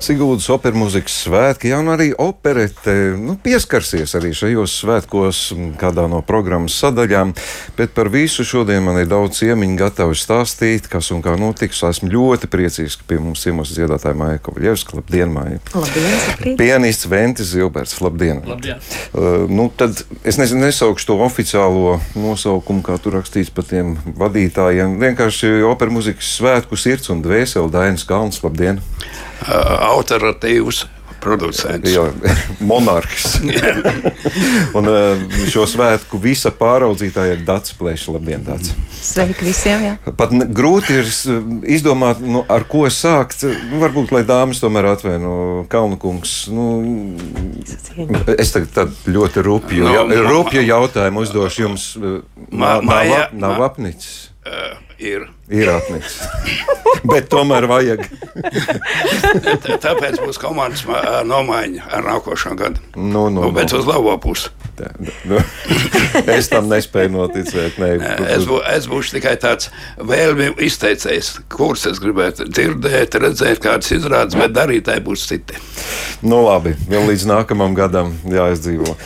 Sigūdas opermūzikas svētki, jau arī operete nu, pieskarsies arī šajos svētkos, kādā no programmas sadaļām. Bet par visu šodien man ir daudz ciemiņu gatavi stāstīt, kas un kā notiks. Esmu ļoti priecīgs, ka pie mums ciemos dziedātāja Maija Kovaļevska. Labdien, Maija! Labdien, Pianists Ventis Zilberts. Labdien! Labdien. Uh, nu, tad es nezinu, nesaukšu to oficiālo nosaukumu, kā tur rakstīts par tiem vadītājiem. Vienkārši opermūzikas svētku sirds un dvēseli Dainis Kalns. Labdien! Autoritīvs producents. Jā, monarhs. un šo svētku visa pāraudzītāja ir Dārts Plēšs. Labdien, Dārts! Sveiki visiem! Jā. Pat grūti ir izdomāt, nu, ar ko sākt. Nu, varbūt, lai dāmas tomēr atvaino Kalnu-kungs. Nu, es tagad ļoti rupju, no, ja, rupju jautājumu uzdošu jums. Ma, nav, nav ma, apnicis. Uh, ir. Ir apnicis. Bet tomēr vajag. Tāpēc būs komandas nomaiņa ar nākošo gadu. Nu, nu, nu, bet nu. uz labo pusi. Tā, nu, es tam nespēju noticēt. Ne. Es, bū, es būšu tikai tāds vēlmi izteicējs, kurus es gribētu dzirdēt, redzēt, kādas izrādes, bet darītāji būs citi. Nu, labi, vēl līdz nākamajam gadam jāizdzīvo.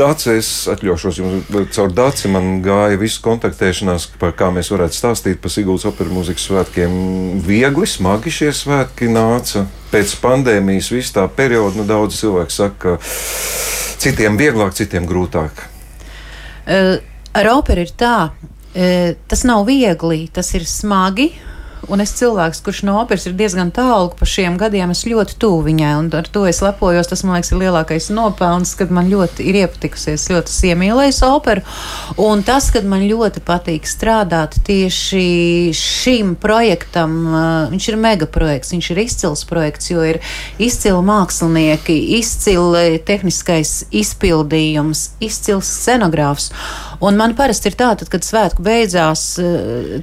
Dācis, es atļaušos jums, caur Dāci man gāja viss kontaktēšanās, par kā mēs varētu stāstīt par Sigūdas operas mūzikas svētkiem. Viegli, smagi šie svētki nāca. Pēc pandēmijas visu tā periodu nu, daudz cilvēku saka, ka citiem vieglāk, citiem grūtāk. Uh, ar operu ir tā, uh, tas nav viegli, tas ir smagi. Un es cilvēks, kurš no operas ir diezgan tālu par šiem gadiem, es ļoti tuvu viņai, un ar to es lepojos. Tas, man liekas, ir lielākais nopelns, kad man ļoti ir iepatikusies, ļoti iemīlējis operu. Un tas, kad man ļoti patīk strādāt tieši šim projektam, viņš ir mega projekts, viņš ir izcils projekts, jo ir izcili mākslinieki, izcili tehniskais izpildījums, izcils scenogrāfs. Un man parasti ir tā, tad, kad svētku beidzās,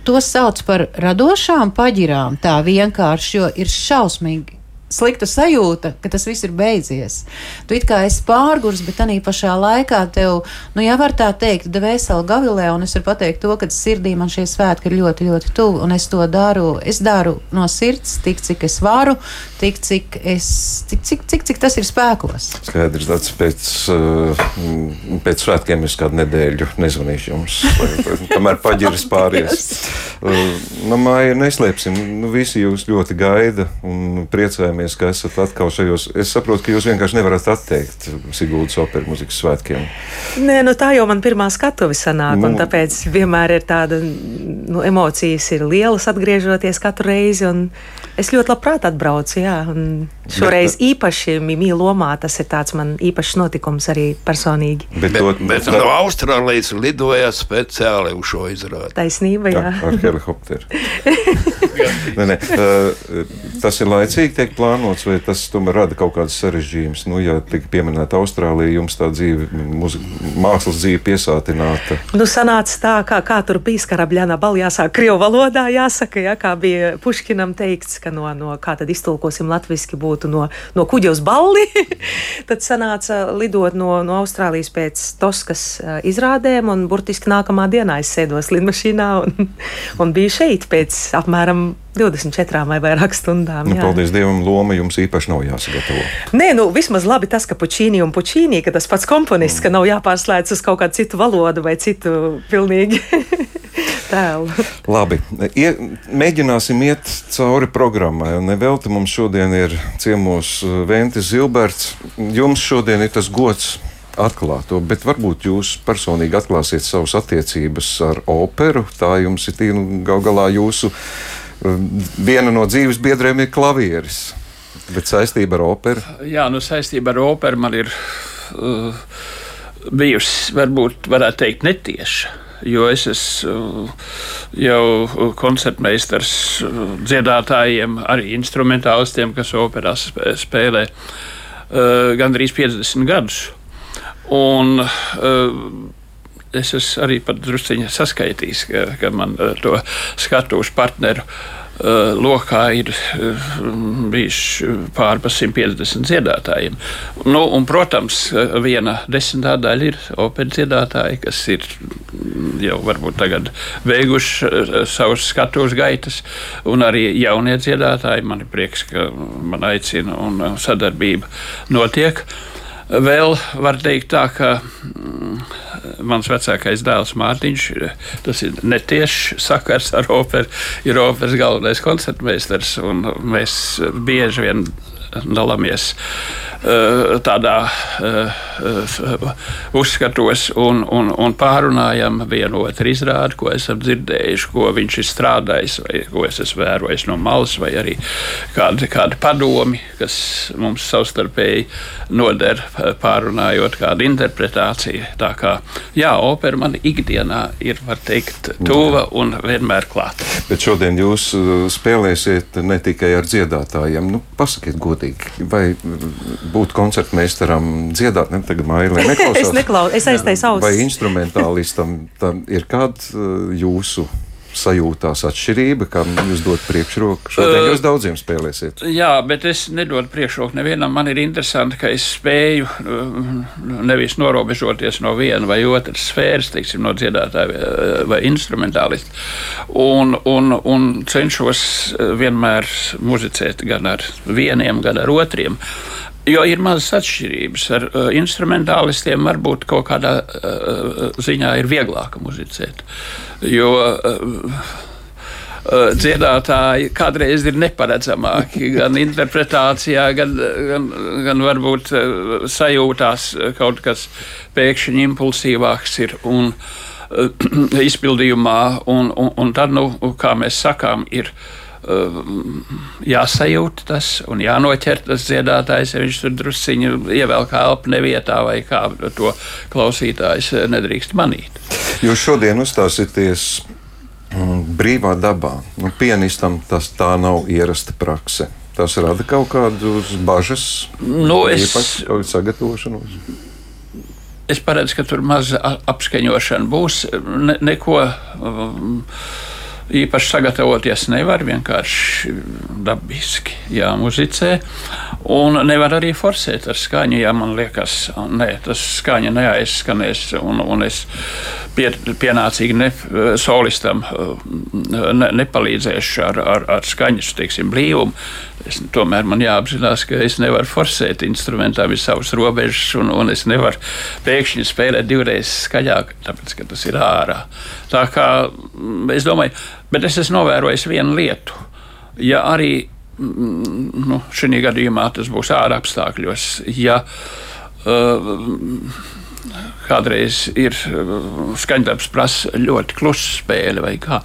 to sauc par radošām paģirām tā vienkārši, jo ir šausmīgi slikta sajūta, ka tas viss ir beidzies. Tu it kā esi pārgurs, bet tā pašā laikā tev, nu, jau var tā teikt, dvēseli gavilē, un es varu pateikt to, ka sirdī man šie svētki ir ļoti, ļoti tuvi, un es to daru, es daru no sirds, tik cik es varu, tik cik, es, tik, cik, cik, cik tas ir spēkos. Skaidrs, tāds pēc, uh, pēc svētkiem es kādu nedēļu nezvanīšu jums, kamēr paģiras pāries. Nu, māja neslēpsim, nu, visi jūs ļoti gaida un priecājamies priecājamies, ka esat atkal šajos. Es saprotu, ka jūs vienkārši nevarat atteikt Sigūdas operas mūzikas svētkiem. Nē, nu tā jau man pirmā skatuve sanāk, nu, un tāpēc vienmēr ir tāda nu, emocijas ir lielas atgriežoties katru reizi. Es ļoti labprāt atbraucu, jā, un šoreiz bet, īpaši mīlu lomā tas ir tāds man īpašs notikums arī personīgi. Bet, bet, bet no Austrālijas lidoja speciāli uz šo izrādi. Taisnība, jā. jā ar helikopteru. nē, nē, tas ir laicīgi tiek plānots, vai tas tomēr rada kaut kādas sarežģījumus? Nu, ja tika pieminēta Austrālija, jums tā dzīve, mākslas dzīve piesātināta. Nu, sanāca tā, kā, kā tur bija skarabļānā balā, jāsāk krievu valodā, jāsaka, ja, kā bija Puškinam teikts, ka no, no kā tad iztulkosim latviski būtu no, no kuģa uz balli. tad sanāca lidot no, no Austrālijas pēc Toskas uh, izrādēm, un burtiski nākamā dienā es sēdos lidmašīnā un, un biju šeit pēc apmēram 24 vai vairāk stundām. Nu, paldies Dievam, loma jums īpaši nav jāsagatavo. Nē, nu vismaz labi tas, ka Puķīni un Puķīni, ka tas pats komponists, mm. ka nav jāpārslēdz uz kaut kādu citu valodu vai citu pilnīgi. tēlu. Labi, Ie, mēģināsim iet cauri programmai. Nevelti mums šodien ir ciemos Ventis Zilberts. Jums šodien ir tas gods atklāt to, bet varbūt jūs personīgi atklāsiet savas attiecības ar operu. Tā jums ir nu, gal galā jūsu viena no dzīves biedriem ir klavieris. Bet saistība ar operu? Jā, nu saistība ar operu man ir uh, bijusi, varbūt varētu teikt, netieša. Jo es esmu uh, jau koncertmeistars uh, dziedātājiem, arī instrumentālistiem, kas operā spēlē gandrīz 50 gadus. Un, es esmu arī pat drusciņā saskaitījis, ka, ka man to skatuves partneru Uh, lokā ir uh, bijuši pāri par 150 dziedātājiem. Nu, un, protams, viena desmitā daļa ir operas dziedātāji, kas ir mm, jau varbūt tagad beiguši savus skatuves gaitas, un arī jaunie dziedātāji. Man ir prieks, ka man aicina un sadarbība notiek. Vēl var teikt tā, ka mm, mans vecākais dēls Mārtiņš, tas ir netieši sakars ar operu, ir operas galvenais koncertmeistars, un mēs bieži vien dalāmies tādā uh, uzskatos un, un, un pārunājam vienu otru izrādi, ko esam dzirdējuši, ko viņš ir strādājis, vai ko es esmu vērojis no malas, vai arī kādi, kādi padomi, kas mums savstarpēji noder pārunājot kādu interpretāciju. Tā kā jā, opera man ikdienā ir, var teikt, tuva un vienmēr klāta. Bet šodien jūs spēlēsiet ne tikai ar dziedātājiem. Nu, pasakiet godīgi. Vai būt koncertmeistaram, dziedāt, ne tagad mailē es neklausos, es aiztaisu ausis. Vai instrumentālistam tam ir kāda uh, jūsu sajūtās atšķirība, kam jūs dodat priekšroku. Šodien jūs daudziem spēlēsiet. Jā, bet es nedodu priekšroku nevienam. Man ir interesanti, ka es spēju nevis norobežoties no viena vai otras sfēras, teiksim, no dziedātāja vai instrumentālista, un, un, un cenšos vienmēr muzicēt gan ar vieniem, gan ar otriem. Jo ir mazas atšķirības. Ar uh, instrumentālistiem varbūt kaut kādā uh, ziņā ir vieglāk muzicēt. Jo uh, uh, dziedātāji kādreiz ir neparedzamāki gan interpretācijā, gan, gan, gan varbūt uh, sajūtās kaut kas pēkšņi impulsīvāks ir. Un, uh, izpildījumā, un, un, un tad, nu, kā mēs sakām, ir uh, jāsajūt tas un jānoķer tas dziedātājs, ja viņš tur drusciņi ievelk elpu nevietā vai kā to klausītājs nedrīkst manīt. Jūs šodien uzstāsieties mm, brīvā dabā. Nu, pianistam tas tā nav ierasta prakse. Tas rada kaut kādas bažas, nu, es... īpaši sagatavošanos. Es paredzu, ka tur maza apskaņošana būs. Ne, neko. Um, īpaši sagatavoties nevar, vienkārši dabiski jāmuzicē. Un nevar arī forsēt ar skaņu, ja man liekas, ka tas skaņa neaizskanēs. Un, un es pie, pienācīgi ne, solistam ne, nepalīdzēšu ar, ar, ar skaņas teiksim, blīvumu. Es, tomēr man jāapzinās, ka es nevaru forsēt instrumentā visas savas robežas, un, un es nevaru pēkšņi spēlēt divreiz skaļāk, tāpēc ka tas ir ārā. Tā kā es domāju, bet es esmu novērojis vienu lietu. Ja arī mm, nu, šī gadījumā tas būs ārā apstākļos, ja uh, kādreiz ir uh, skaņdarbs prasa ļoti klusu spēli vai kā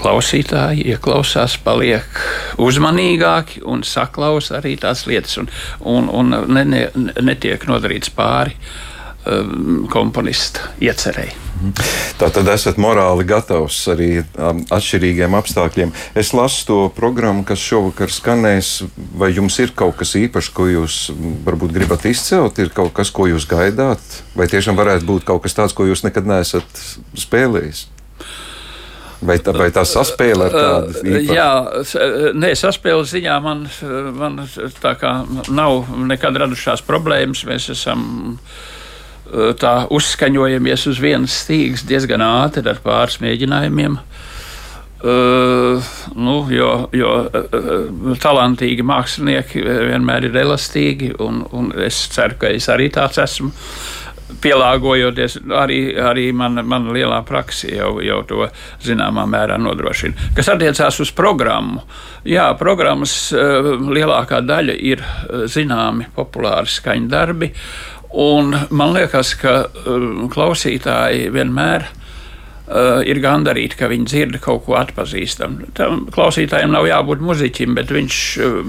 klausītāji ieklausās, paliek uzmanīgāki un saklausa arī tās lietas, un, un, un ne, ne, netiek nodarīts pāri um, komponista iecerēji. Tā tad esat morāli gatavs arī um, atšķirīgiem apstākļiem. Es lasu to programmu, kas šovakar skanēs. Vai jums ir kaut kas īpašs, ko jūs varbūt gribat izcelt? Ir kaut kas, ko jūs gaidāt? Vai tiešām varētu būt kaut kas tāds, ko jūs nekad neesat spēlējis? Vai tā, vai tā saspēle ar tādu? Īpaši? Jā, nē, saspēle ziņā man, man tā kā nav nekad radušās problēmas. Mēs esam tā uzskaņojamies uz vienas stīgas diezgan ātri ar pāris mēģinājumiem. Uh, nu, jo jo uh, talantīgi mākslinieki vienmēr ir elastīgi, un, un es ceru, ka es arī tāds esmu. Pielāgojoties, arī, arī mana man lielā praksa jau, jau to zināmā mērā nodrošina. Kas attiecās uz programmu, jā, programmas uh, lielākā daļa ir zināmi populāri skaņdarbi, un man liekas, ka uh, klausītāji vienmēr Uh, ir gandarīti, ka viņi dzird kaut ko atpazīstamu. Tam klausītājiem nav jābūt muzeķim, bet viņš uh,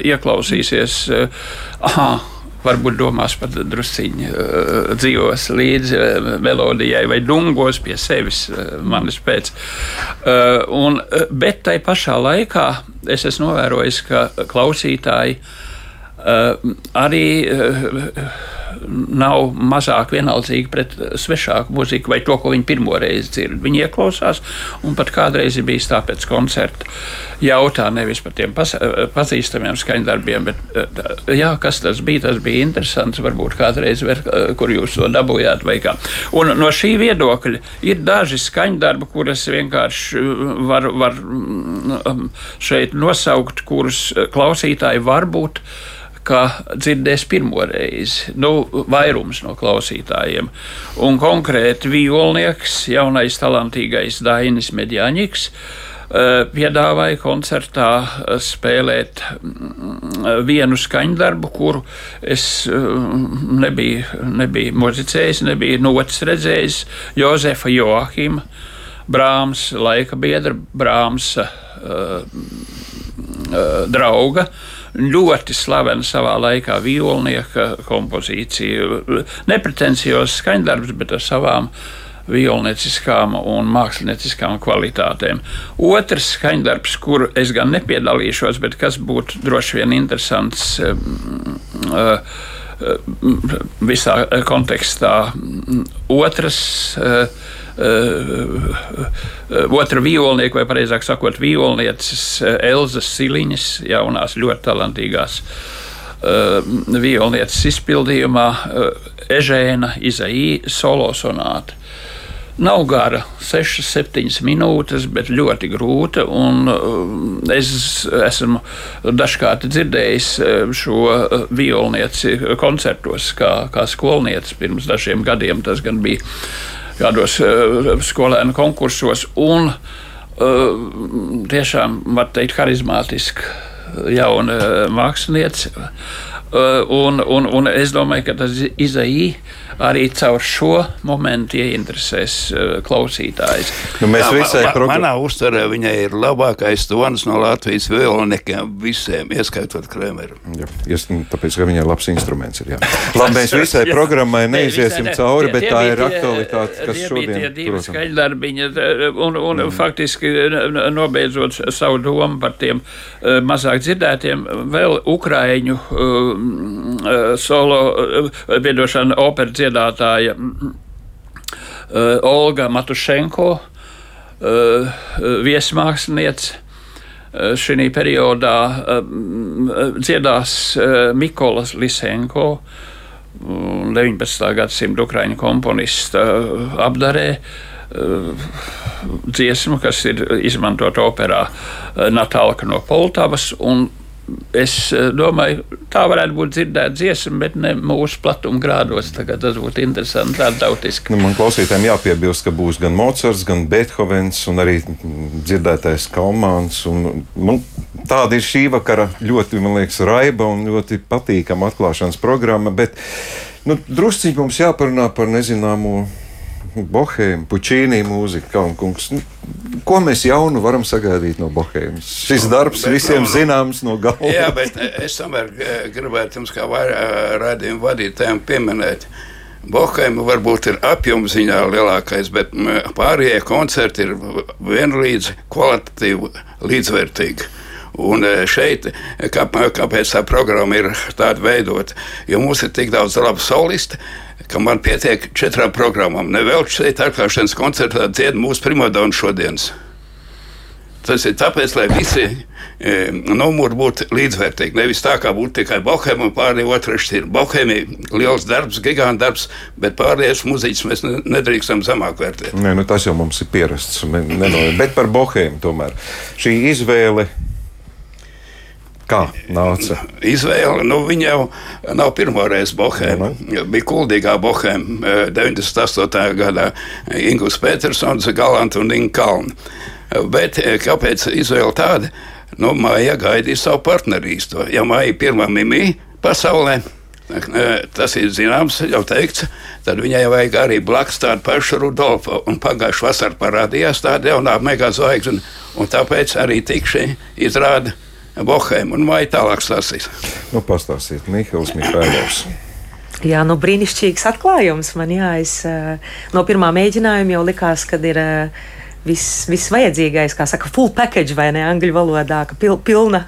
ieklausīsies, uh, ah, varbūt domās pat drusciņi uh, dzīvos līdzi uh, melodijai vai dungos pie sevis uh, manis pēc. Uh, un, bet tai pašā laikā es esmu novērojis, ka klausītāji uh, arī uh, nav mazāk vienaldzīga pret svešāku mūziku vai to, ko viņi pirmo reizi dzird. Viņi ieklausās, un pat kādreiz ir bijis tā pēc koncerta jautā nevis par tiem pazīstamiem skaņdarbiem, bet jā, kas tas bija, tas bija interesants, varbūt kādreiz, ver, kur jūs to dabūjāt vai kā. Un no šī viedokļa ir daži skaņdarbi, kuras vienkārši var, var mm, šeit nosaukt, kurus klausītāji varbūt ka dzirdēs pirmo reizi. Nu, vairums no klausītājiem. Un konkrēti violnieks, jaunais talantīgais Dainis Medjaņiks. Eh, piedāvāja koncertā eh, spēlēt mm, vienu skaņdarbu, kuru es eh, nebiju, nebiju muzicējis, nebiju notis redzējis. Jozefa Joachima, Brāms, laika biedra, Brāms uh, uh, drauga. Ļoti slavena savā laikā violnieka kompozīcija. Nepretenciozs skaņdarbs, bet ar savām violnieciskām un mākslinieckām kvalitātēm. Otrs skaņdarbs, kuru es gan nepiedalīšos, bet kas būtu droši vien interesants. Visā kontekstā. Otrs uh, otra violnieka, vai precīzāk sakot, violnieces eh, Elzas Siliņas, jaunās, ļoti talantīgās violnieces izpildījumā Ežēna Izaī solo sonāta. Nav gara, 6-7 minūtes, bet ļoti grūta. Es esmu dažkārt dzirdējis šo violnieci koncertos, kā, kā skolniece pirms dažiem gadiem. Tas gan bija kādos uh, skolēnu konkursos. Un uh, tiešām, var teikt, harizmātiska jauna mākslinieca. Un, un, un es domāju, ka tas izaīja arī caur šo momentu ieinteresēs uh, klausītājs. Nu, mēs Jā, visai ma, program... Manā uztverē viņai ir labākais tonis no Latvijas violniekiem visiem, ieskaitot Kremeru. Jā, jes, nu, tāpēc, ka viņai labs instruments ir. Labi, mēs visai programmai neiziesim ne, cauri, bet tā ir aktualitāte, kas šodien ir. Divi skaļdarbiņi, un, un mm. faktiski nobeidzot savu domu par tiem mazāk dzirdētiem, vēl Ukraiņu uh, solo, uh, piedošana, operas dziedātāja uh, Olga Matušenko, viesmāksliniece. Uh, šī periodā dziedās uh, Mikolas Lisenko, 19. gadsimta ukrāņu komponista apdarē dziesmu, kas ir izmantota operā Natālaka no Poltavas. Es eh, domāju, tā varētu būt dzirdēta dziesma, bet ne mūsu platuma grādos. Tas būtu interesanti, tā tautiski. Nu, man klausītājiem jāpiebilst, ka būs gan Mocards, gan Beethovens un arī dzirdētais Kalmāns. Un, nu, tāda ir šī vakara ļoti, man liekas, raiba un ļoti patīkama atklāšanas programma. Bet nu, drusciņi mums jāparunā par nezināmo Bohēma, Puķīnī mūzika, Kalnkungs. Nu, ko mēs jaunu varam sagaidīt no Bohēmas? Šis darbs bet, visiem nu, zināms no galvas. Jā, bet es tomēr eh, gribētu jums kā eh, raidījumu vadītājiem pieminēt. Bohēma varbūt ir apjomziņā lielākais, bet pārējie koncerti ir vienlīdz kvalitatīvi līdzvērtīgi. Un eh, šeit, kā, kāpēc tā programma ir tāda veidota? Jo mums ir tik daudz labu solistu, ka man pietiek četrām programmām. Nevēl šeit atklāšanas koncertā dzied mūsu primadonu šodienas. Tas ir tāpēc, lai visi e, numuri būtu līdzvērtīgi. Nevis tā, kā būtu tikai bohēma un pārējie otrs ir bohēmi, liels darbs, gigants darbs, bet pārējais muziķis mēs nedrīkstam zemāk vērtēt. Nē, nu tas jau mums ir pierasts. Bet par bohēmu tomēr šī izvēle Kā nāca? Izvēle, nu, viņa jau nav pirmā reize Bohēmā. Nu. Bija kuldīgā Bohēmā 98. gadā Ingūns Petersons, Galants un Inga Kalna. Bet eh, kāpēc izvēle tāda? Nu, Māja gaidīja savu partnerīstu. Ja Māja pirmā mimī pasaulē, eh, tas ir zināms, jau teikts, tad viņai vajag arī blakus tādu pašu Rudolfu. Pagājušā vasarā parādījās tāda jaunā mega zvaigzne, un tāpēc arī tikšai izrāda Bohēmu un vai tālāk stāstīs. Nu, pastāstiet, Mihāls Mihailovs. Jā, nu brīnišķīgs atklājums man. Jā, es, uh, no pirmā mēģinājuma jau likās, ka ir uh, viss, viss vajadzīgais, kā saka, full package vai ne angļu valodā, ka pil, pilna,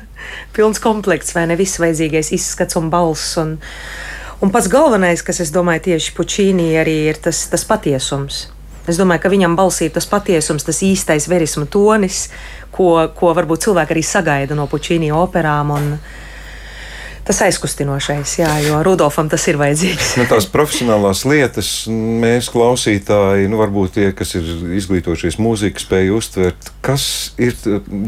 pilns komplekts vai ne viss vajadzīgais izskats un balss. Un, Un pats galvenais, kas, es domāju, tieši Puķīnī arī ir tas, tas patiesums. Es domāju, ka viņam balsī tas patiesums, tas īstais verisma tonis, ko, ko varbūt cilvēki arī sagaida no Puķīnī operām. Un, tas aizkustinošais, jā, jo Rudolfam tas ir vajadzīgs. nu, tās profesionālās lietas mēs, klausītāji, nu, varbūt tie, kas ir izglītojušies mūzikā, spēj uztvert, kas ir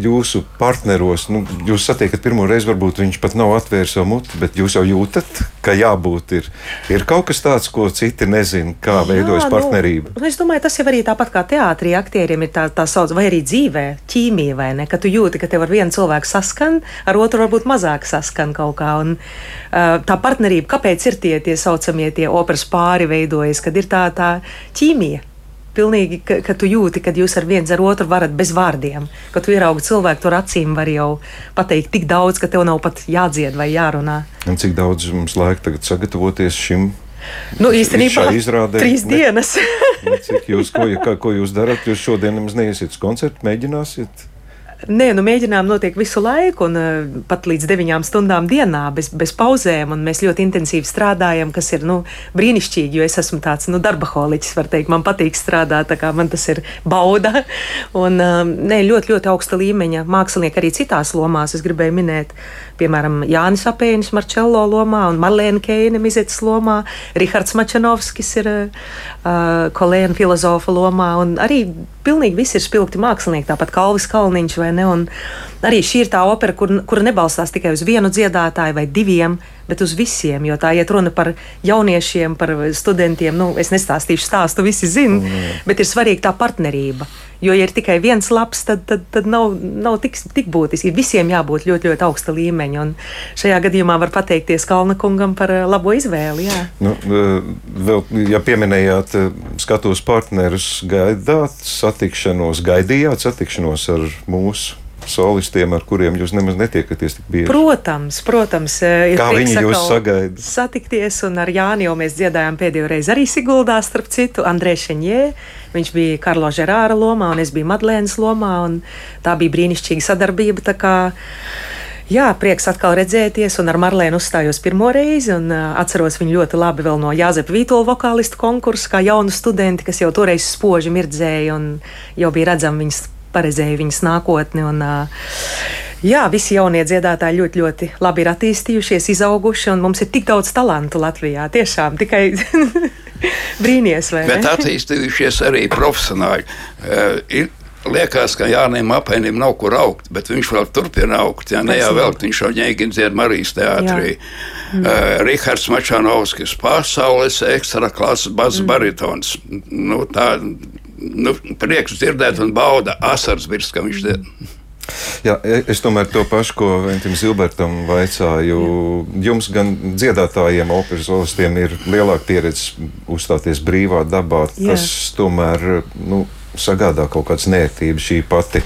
jūsu partneros. Nu, jūs satiekat pirmo reizi, varbūt viņš pat nav atvēris savu muti, bet jūs jau jūtat, ka jābūt ir, ir kaut kas tāds, ko citi nezina, kā jā, veidojas nu, partnerība. Nu, es domāju, tas jau arī tāpat kā teātrī aktieriem ir tā, tā sauc, vai arī dzīvē, ķīmija, vai ne? Ka tu jūti, ka tev ar vienu cilvēku saskan, ar otru varbūt mazāk saskan kaut kā. Un, Un, uh, tā partnerība, kāpēc ir tie, tie saucamie tie operas pāri veidojas, kad ir tā, tā ķīmija. Pilnīgi, ka, ka tu jūti, ka jūs ar viens ar otru varat bez vārdiem. Kad tu ieraugi cilvēku, tur acīm var jau pateikt tik daudz, ka tev nav pat jādzied vai jārunā. Un cik daudz mums laika tagad sagatavoties šim Nu, īstenībā izrādē, trīs ne, dienas. ne, cik jūs, ko, ko jūs darat? Jūs šodien nemaz neiesiet uz koncertu, mēģināsiet? Nē, nu, mēģinājumi notiek visu laiku, un uh, pat līdz deviņām stundām dienā, bez, bez pauzēm. Mēs ļoti intensīvi strādājam, kas ir nu, brīnišķīgi, jo es esmu tāds nu, darbaholiķis, man patīk strādāt, kā man tas ir bauda. Un, uh, nē, ļoti, ļoti augsta līmeņa mākslinieki arī citās lomās. Es gribēju minēt, piemēram, Jānis Apēnis Marčello lomā un Marlēna Keina Mizetes lomā, Rihards Mačanovskis ir uh, kolēna filozofa lomā, un arī pilnīgi visi ir spilgti mākslinieki, tāpat Kalvis Kalniņš vai ne. Un arī šī ir tā opera, kur, kur nebalstās tikai uz vienu dziedātāju vai diviem, bet uz visiem. Jo tā iet runa par jauniešiem, par studentiem. Nu, es nestāstīšu stāstu, visi zina, mm. bet ir svarīga tā partnerība. Jo, ja ir tikai viens labs, tad, tad, tad nav, nav tik, tik būtiski. Visiem jābūt ļoti, ļoti augsta līmeņa. Un šajā gadījumā var pateikties Kalna kungam par eh, labo izvēli. Jā. Nu, eh, vēl, ja pieminējāt eh, skatos partnerus, gaidāt satikšanos, gaidījāt satikšanos ar mūsu solistiem, ar kuriem jūs nemaz netiekaties tik bieži. Protams, protams. Kā viņi jūs sagaida? Satikties, un ar Jāni jau mēs dziedājām pēdējo reizi arī Siguldā, starp citu, Andrē Šeņē. Viņš bija Karlo Žerāra lomā, un es biju Madlēnas lomā. Tā bija brīnišķīga sadarbība. Jā, prieks atkal redzēties, un ar Marlēnu uzstājos pirmo reizi. Un, uh, atceros viņu ļoti labi vēl no Jāzepa Vītola vokālistu konkursa, kā jaunu studenti, kas jau toreiz spoži mirdzēja un jau bija redzama viņas, paredzēja viņas nākotni. Un, Jā, visi jaunie dziedātāji ļoti, ļoti labi ir attīstījušies, izauguši, un mums ir tik daudz talantu Latvijā. Tiešām tikai brīnīties, vai ne? Bet attīstījušies arī profesionāļi. Uh, Liekas, ka Jānis Apēnim nav kur augt, bet viņš vēl turpina augt. Jā, ne jau vēl viņš jau ņēgi dzied Marijas teātrī. Mm. Uh, Rihards Mačanovskis, pasaules ekstra klases bas mm. baritons. Nu, tā, nu, prieks dzirdēt un bauda asars virs, ka viņš dzied. Jā, e, es tomēr to pašu, ko Ventim Zilbertam vaicāju. Jums gan dziedātājiem, operas solistiem ir lielāka pieredze uzstāties brīvā dabā. Jā. Tas tomēr nu, sagādā kaut kādas nērtības. Šī pati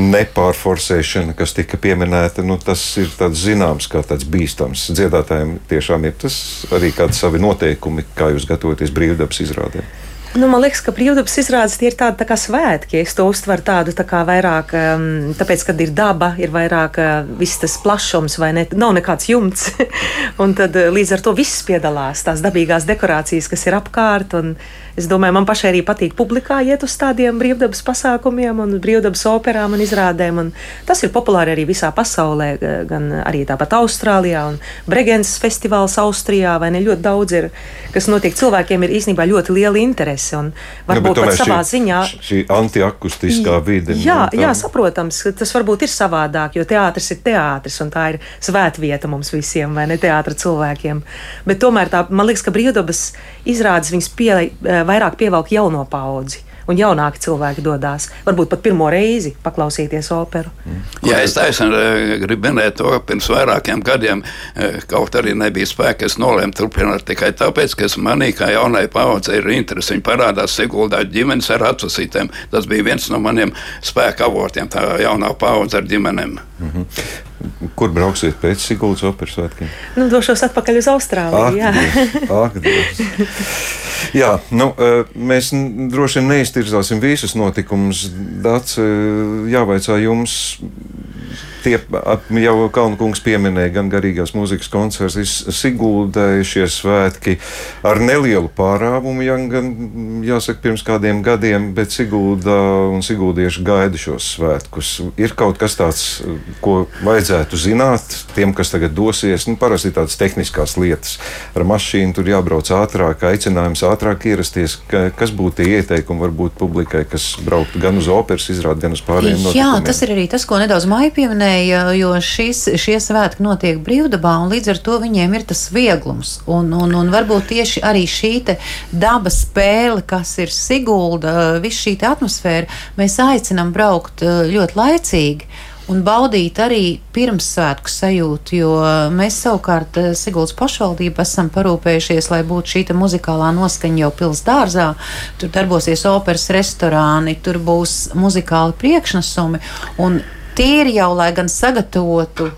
nepārforsēšana, kas tika pieminēta, nu, tas ir zināms, kā tāds bīstams. Dziedātājiem tiešām ir tas arī kādi savi noteikumi, kā jūs gatavoties brīvdabas izrādēm. Nu, man liekas, ka brīvdabas izrādes ir tādi tā kā svētki. Es to uztveru tādu tā kā vairāk, um, tāpēc, kad ir daba, ir vairāk uh, viss tas plašums, vai ne? Nav nekāds jumts. un tad uh, līdz ar to viss piedalās, tās dabīgās dekorācijas, kas ir apkārt. Un, Es domāju, man pašai arī patīk publikā iet uz tādiem brīvdabas pasākumiem un brīvdabas operām un izrādēm. Un tas ir populāri arī visā pasaulē, gan arī tāpat Austrālijā un Bregenses festivāls Austrijā, vai ne ļoti daudz ir, kas notiek. Cilvēkiem ir īstenībā ļoti liela interese un varbūt ja, pat savā šī, ziņā. Šī antiakustiskā vide. Jā, nu, jā, saprotams, tas varbūt ir savādāk, jo teātris ir teātris un tā ir svētvieta mums visiem, vai ne teātra cilvēkiem. Bet tomēr tā, man liekas, ka brīvdabas izrādes viņas pie, vairāk pievelk jauno paudzi. Un jaunāki cilvēki dodas, varbūt pat pirmo reizi paklausīties operu. Jā, es taisnīgi eh, gribu minēt to, ka pirms vairākiem gadiem, eh, kaut arī nebija spēka, es nolēmu turpināt tikai tāpēc, ka es manīju, ka jaunai paudzei ir interesi. Viņi parādās Siguldā ģimenes ar atsasītēm. Tas bija viens no maniem spēka avotiem, tā jaunā paudze ar ģimenēm. Mm -hmm. Kur brauksiet pēc Sigūdas operas svētkiem? Nu, došos atpakaļ uz Austrāliju. Jā, ak, jā nu, mēs droši vien neiztirzāsim visus notikumus. Dāts, jāvaicā jums tie jau Kalnkungs pieminēja gan garīgās mūzikas koncerts, Sigūdai šie svētki ar nelielu pārāvumu, ja, gan jāsaka pirms kādiem gadiem, bet Sigūda un Sigūdieši gaida šos svētkus. Ir kaut kas tāds, ko vajadzētu zināt tiem, kas tagad dosies. Nu, parasti tādas tehniskās lietas. Ar mašīnu tur jābrauc ātrāk, aicinājums ātrāk ierasties. Kas būtu tie ieteikumi varbūt publikai, kas brauktu gan uz operas izrādi, gan uz pārējiem notikumiem? Jā, tas ir arī tas, ko nedaudz Maija pieminēja, jo šis, šie svētki notiek brīvdabā, un līdz ar to viņiem ir tas vieglums. Un, un, un varbūt tieši arī šī dabas spēle, kas ir Sigulda, viss šī atmosfēra, mēs aicinām braukt ļoti laicīgi un baudīt arī pirmssvētku sajūtu, jo mēs savukārt Siguldas pašvaldība esam parūpējušies, lai būtu šī muzikālā noskaņa jau pilsdārzā. Tur darbosies operas restorāni, tur būs muzikāli priekšnesumi, un tīri jau, lai gan sagatavotu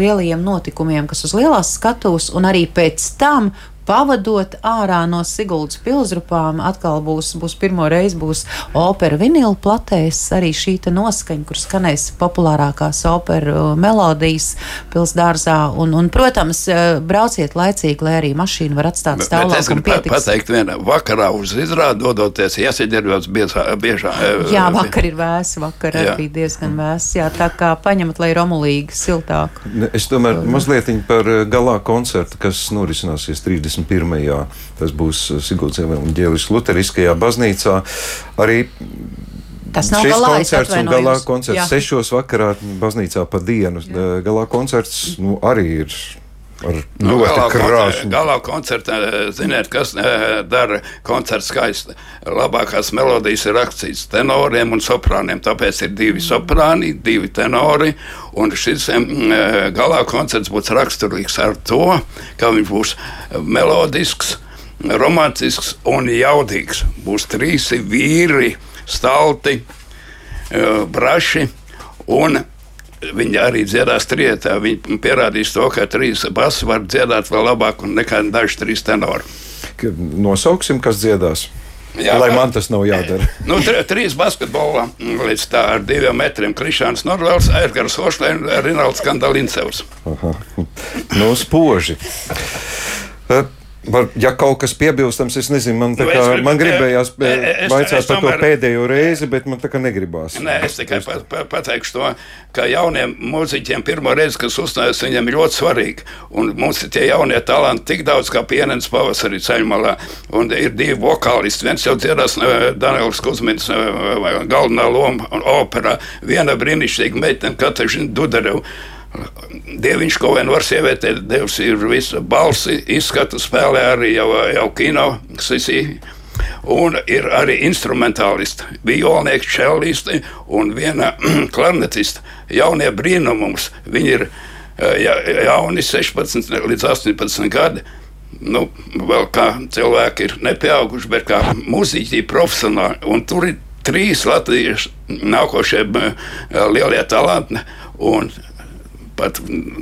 lielajiem notikumiem, kas uz lielās skatuves, un arī pēc tam pavadot ārā no Siguldas pilsrupām. Atkal būs, būs pirmo reizi būs opera vinila platēs, arī šī noskaņa, kur skanēs populārākās operu melodijas pilsdārzā. Un, un, protams, eh, brauciet laicīgi, lai arī mašīna var atstāt stāvokli. Es gribu pateikt, viena vakarā uz izrādi dodoties, jāsaģērbjos biežā. Eh, jā, vakar ir vēs, vakar jā. arī diezgan vēs. Jā, tā kā paņemat, lai romulīgi siltāk. Es tomēr mazliet par eh, galā koncertu, kas norisināsies 30. 21. Tas būs Sigūdas Evanģēlis Luteriskajā baznīcā. Arī Tas nav šis galā, koncerts un galā koncerts Jā. sešos vakarā baznīcā pa dienu. Jā. Galā koncerts nu, arī ir ar nu, ļoti krāšņu. Galā koncertā, ziniet, kas dara koncertu skaisti. Labākās melodijas ir rakstīts tenoriem un soprāniem. Tāpēc ir divi soprāni, divi tenori. Un šis galā koncerts būs raksturīgs ar to, ka viņš būs melodisks, romantisks un jaudīgs. Būs trīs vīri, stalti, braši un Viņi arī dziedās trietā. Viņi pierādīs to, ka trīs basu var dziedāt vēl labāk nekā daži trīs tenori. Nosauksim, kas dziedās. Jā, Lai man tas nav jādara. nu, trīs basketbolā līdz tā ar diviem metriem. Krišāns Norvēls, Edgars Hošlēns, Rinalds Kandalincevs. nu, spoži. Var, ja kaut kas piebilstams, es nezinu, man, nu, kā, grib, man gribējās vaicāt par to pēdējo reizi, bet man tā kā negribās. Nē, es tikai pat, pat, pateikšu to, ka jauniem mūziķiem pirmo reizi, kas uzstājas, viņiem ir ļoti svarīgi. Un mums ir tie jaunie talanti tik daudz, kā pienens pavasarī ceļmalā. Un ir divi vokālisti. Viens jau dziedās Daniels Kuzmins galvenā loma operā. Viena brīnišķīga meitene, Katarina Dudareva. Dieviņš kaut vien var sievietē, Dievs ir visu balsi, izskatu spēlē arī jau, jau kino sisī. Un ir arī instrumentālisti, violnieki, čelisti un viena klarnetista. Jaunie brīnumums. Viņi ir eh, ja, jauni, 16 līdz 18 gadi. Nu, vēl kā cilvēki ir nepieauguši, bet kā muzeķi profesionāli. Un tur ir trīs latviešu nākošie eh, lielie talanti. Un pat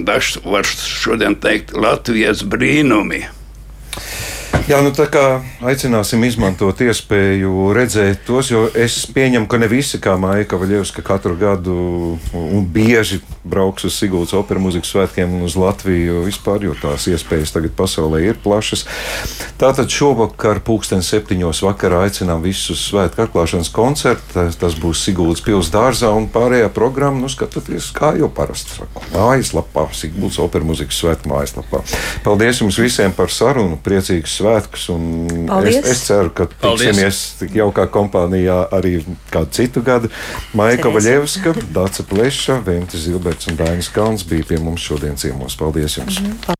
dažs var šodien teikt Latvijas brīnumi. Jā, nu tā kā aicināsim izmantot iespēju redzēt tos, jo es pieņemu, ka ne visi, kā Maija Kavaļevska, katru gadu un bieži brauks uz Sigūdas operas mūzikas svētkiem un uz Latviju vispār, jo tās iespējas tagad pasaulē ir plašas. Tātad šovakar pulksten septiņos vakarā aicinām visus svētku atklāšanas koncertu. Tas būs Sigūdas pils dārzā un pārējā programma, nu skatieties, kā jau parasti saku, mājaslapā, Sigūdas operas mūzikas svētku mājaslapā. Paldies jums visiem par sarunu, priecīgs svētku! Svētkus. Es, es ceru, ka tiksimies tik jaukā kompānijā arī kādu citu gadu. Maika Vaļevska, Dāca Pleša, Ventis Zilberts un Dainis Kalns bija pie mums šodien ciemos. Paldies jums! Mm -hmm.